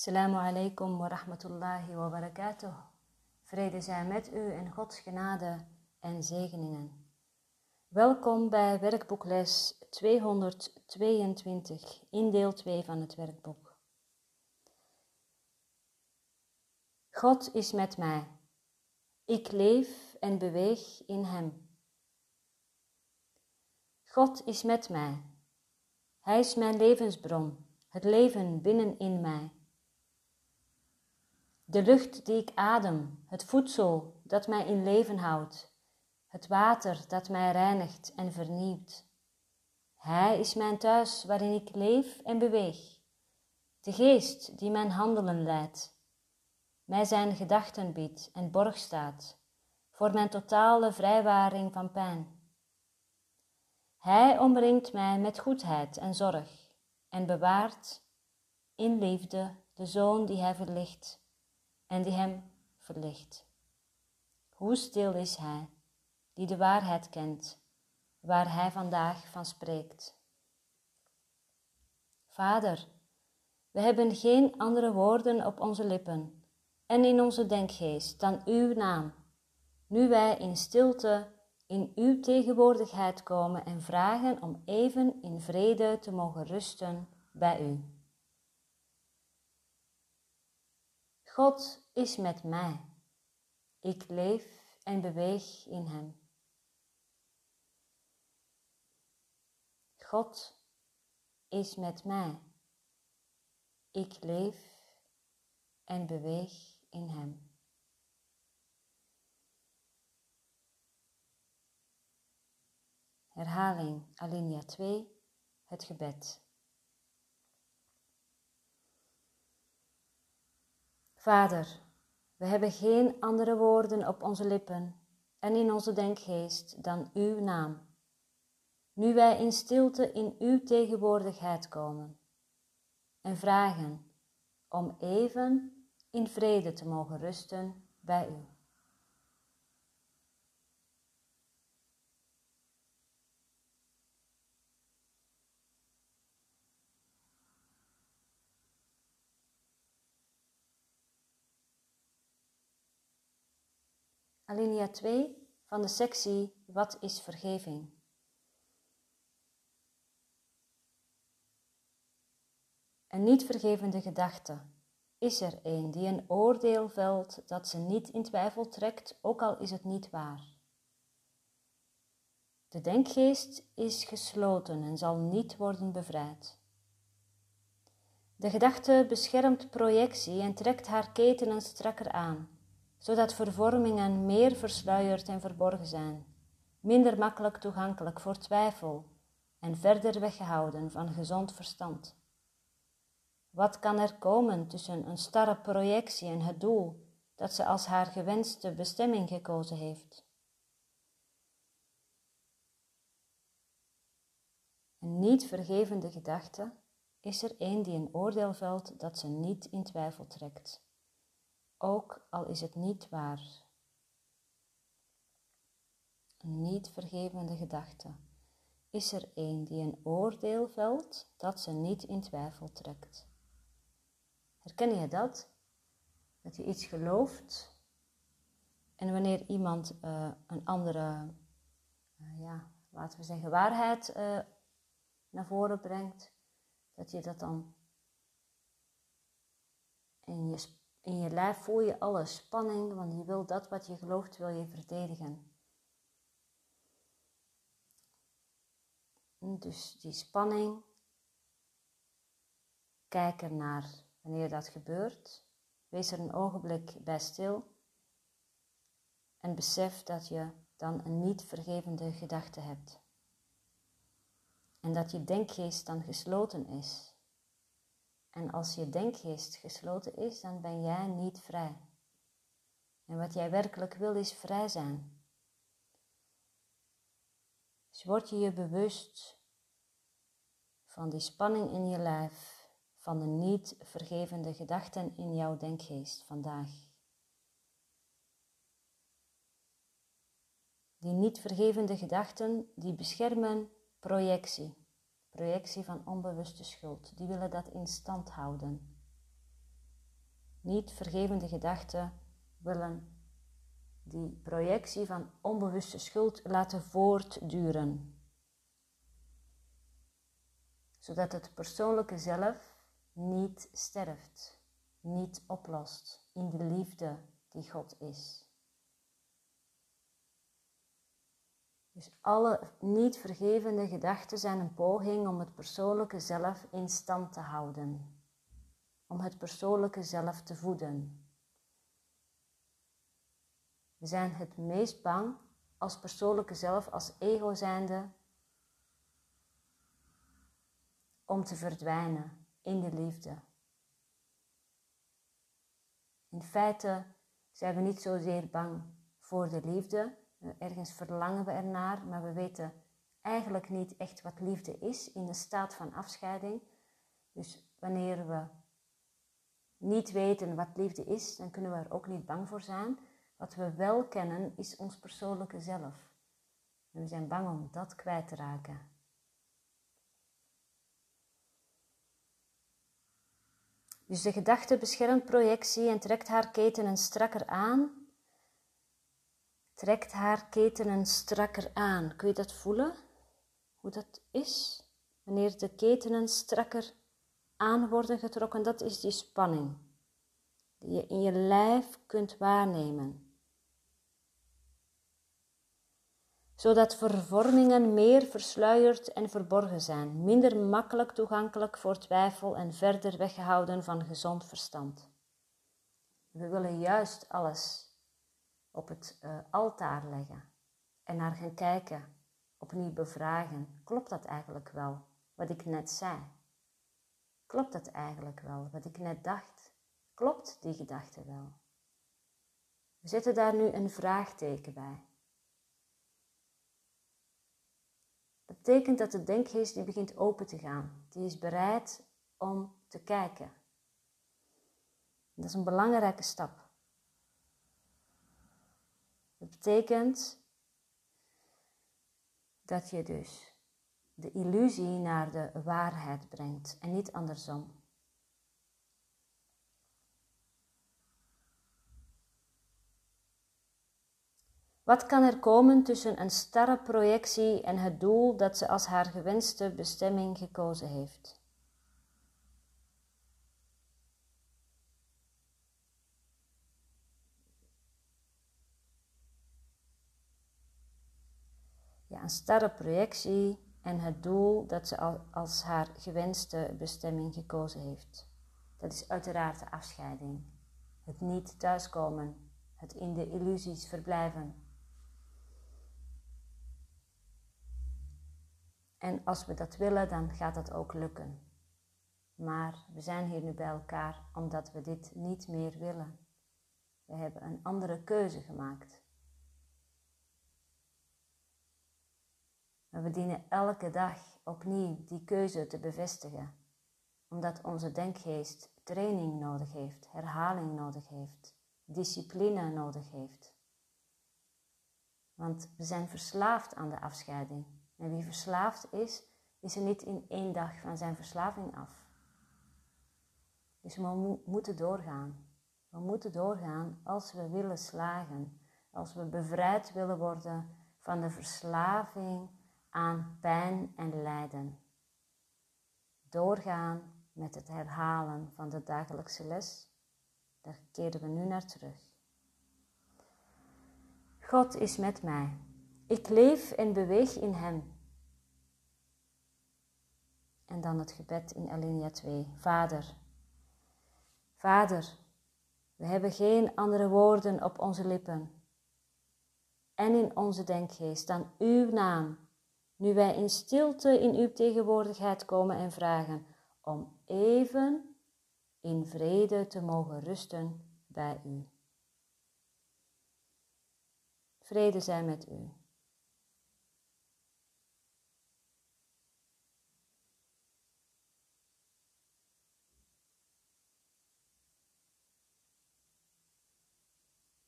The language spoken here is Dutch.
Assalamu alaikum wa rahmatullahi wa barakatuh. Vrede zij met u en Gods genade en zegeningen. Welkom bij werkboekles 222 in deel 2 van het werkboek. God is met mij. Ik leef en beweeg in Hem. God is met mij. Hij is mijn levensbron, het leven binnenin mij. De lucht die ik adem, het voedsel dat mij in leven houdt, het water dat mij reinigt en vernieuwt. Hij is mijn thuis waarin ik leef en beweeg, de geest die mijn handelen leidt, mij zijn gedachten biedt en borg staat voor mijn totale vrijwaring van pijn. Hij omringt mij met goedheid en zorg en bewaart in liefde de zoon die hij verlicht en die hem verlicht. Hoe stil is hij, die de waarheid kent, waar hij vandaag van spreekt. Vader, we hebben geen andere woorden op onze lippen en in onze denkgeest dan uw naam, nu wij in stilte in uw tegenwoordigheid komen en vragen om even in vrede te mogen rusten bij u. God is met mij. Ik leef en beweeg in Hem. God is met mij. Ik leef en beweeg in Hem. Herhaling alinea 2, het gebed. Vader, we hebben geen andere woorden op onze lippen en in onze denkgeest dan uw naam. Nu wij in stilte in uw tegenwoordigheid komen en vragen om even in vrede te mogen rusten bij u. Alinea 2 van de sectie Wat is vergeving? Een niet vergevende gedachte is er een die een oordeel velt dat ze niet in twijfel trekt, ook al is het niet waar. De denkgeest is gesloten en zal niet worden bevrijd. De gedachte beschermt projectie en trekt haar ketenen strakker aan zodat vervormingen meer versluierd en verborgen zijn, minder makkelijk toegankelijk voor twijfel en verder weggehouden van gezond verstand. Wat kan er komen tussen een starre projectie en het doel dat ze als haar gewenste bestemming gekozen heeft? Een niet vergevende gedachte is er een die een oordeel velt dat ze niet in twijfel trekt ook al is het niet waar. Een niet vergevende gedachte is er een die een oordeel velt dat ze niet in twijfel trekt. Herken je dat? Dat je iets gelooft en wanneer iemand uh, een andere, uh, ja, laten we zeggen, waarheid uh, naar voren brengt, dat je dat dan in je in je lijf voel je alle spanning, want je wil dat wat je gelooft, wil je verdedigen. Dus die spanning, kijk er naar wanneer dat gebeurt. Wees er een ogenblik bij stil en besef dat je dan een niet vergevende gedachte hebt. En dat je denkgeest dan gesloten is. En als je denkgeest gesloten is, dan ben jij niet vrij. En wat jij werkelijk wil is vrij zijn. Dus word je je bewust van die spanning in je lijf, van de niet vergevende gedachten in jouw denkgeest vandaag. Die niet vergevende gedachten, die beschermen projectie projectie van onbewuste schuld. Die willen dat in stand houden. niet vergevende gedachten willen die projectie van onbewuste schuld laten voortduren. Zodat het persoonlijke zelf niet sterft, niet oplost in de liefde die God is. Dus alle niet vergevende gedachten zijn een poging om het persoonlijke zelf in stand te houden, om het persoonlijke zelf te voeden. We zijn het meest bang als persoonlijke zelf, als ego zijnde, om te verdwijnen in de liefde. In feite zijn we niet zozeer bang voor de liefde, ergens verlangen we ernaar, maar we weten eigenlijk niet echt wat liefde is in de staat van afscheiding. Dus wanneer we niet weten wat liefde is, dan kunnen we er ook niet bang voor zijn. Wat we wel kennen is ons persoonlijke zelf. En we zijn bang om dat kwijt te raken. Dus de gedachte beschermt projectie en trekt haar ketenen strakker aan. Trekt haar ketenen strakker aan. Kun je dat voelen? Hoe dat is? Wanneer de ketenen strakker aan worden getrokken, dat is die spanning die je in je lijf kunt waarnemen. zodat vervormingen meer versluierd en verborgen zijn, minder makkelijk toegankelijk voor twijfel en verder weggehouden van gezond verstand. We willen juist alles op het uh, altaar leggen en naar gaan kijken, opnieuw bevragen. Klopt dat eigenlijk wel, wat ik net zei? Klopt dat eigenlijk wel, wat ik net dacht? Klopt die gedachte wel? We zetten daar nu een vraagteken bij. Dat betekent dat de denkgeest die begint open te gaan. Die is bereid om te kijken. Dat is een belangrijke stap. Dat betekent dat je dus de illusie naar de waarheid brengt en niet andersom. Wat kan er komen tussen een starre projectie en het doel dat ze als haar gewenste bestemming gekozen heeft? Ja, een starre projectie en het doel dat ze als haar gewenste bestemming gekozen heeft. Dat is uiteraard de afscheiding. Het niet thuiskomen, het in de illusies verblijven. En als we dat willen, dan gaat dat ook lukken. Maar we zijn hier nu bij elkaar omdat we dit niet meer willen. We hebben een andere keuze gemaakt. Maar we dienen elke dag opnieuw die keuze te bevestigen, omdat onze denkgeest training nodig heeft, herhaling nodig heeft, discipline nodig heeft. Want we zijn verslaafd aan de afscheiding. En wie verslaafd is, is er niet in één dag van zijn verslaving af. Dus we moeten doorgaan. We moeten doorgaan als we willen slagen, als we bevrijd willen worden van de verslaving aan pijn en lijden. Doorgaan met het herhalen van de dagelijkse les, daar keren we nu naar terug. God is met mij. Ik leef en beweeg in Hem. En dan het gebed in Alinea 2. Vader, Vader, we hebben geen andere woorden op onze lippen en in onze denkgeest dan uw naam, nu wij in stilte in uw tegenwoordigheid komen en vragen om even in vrede te mogen rusten bij u. Vrede zij met u.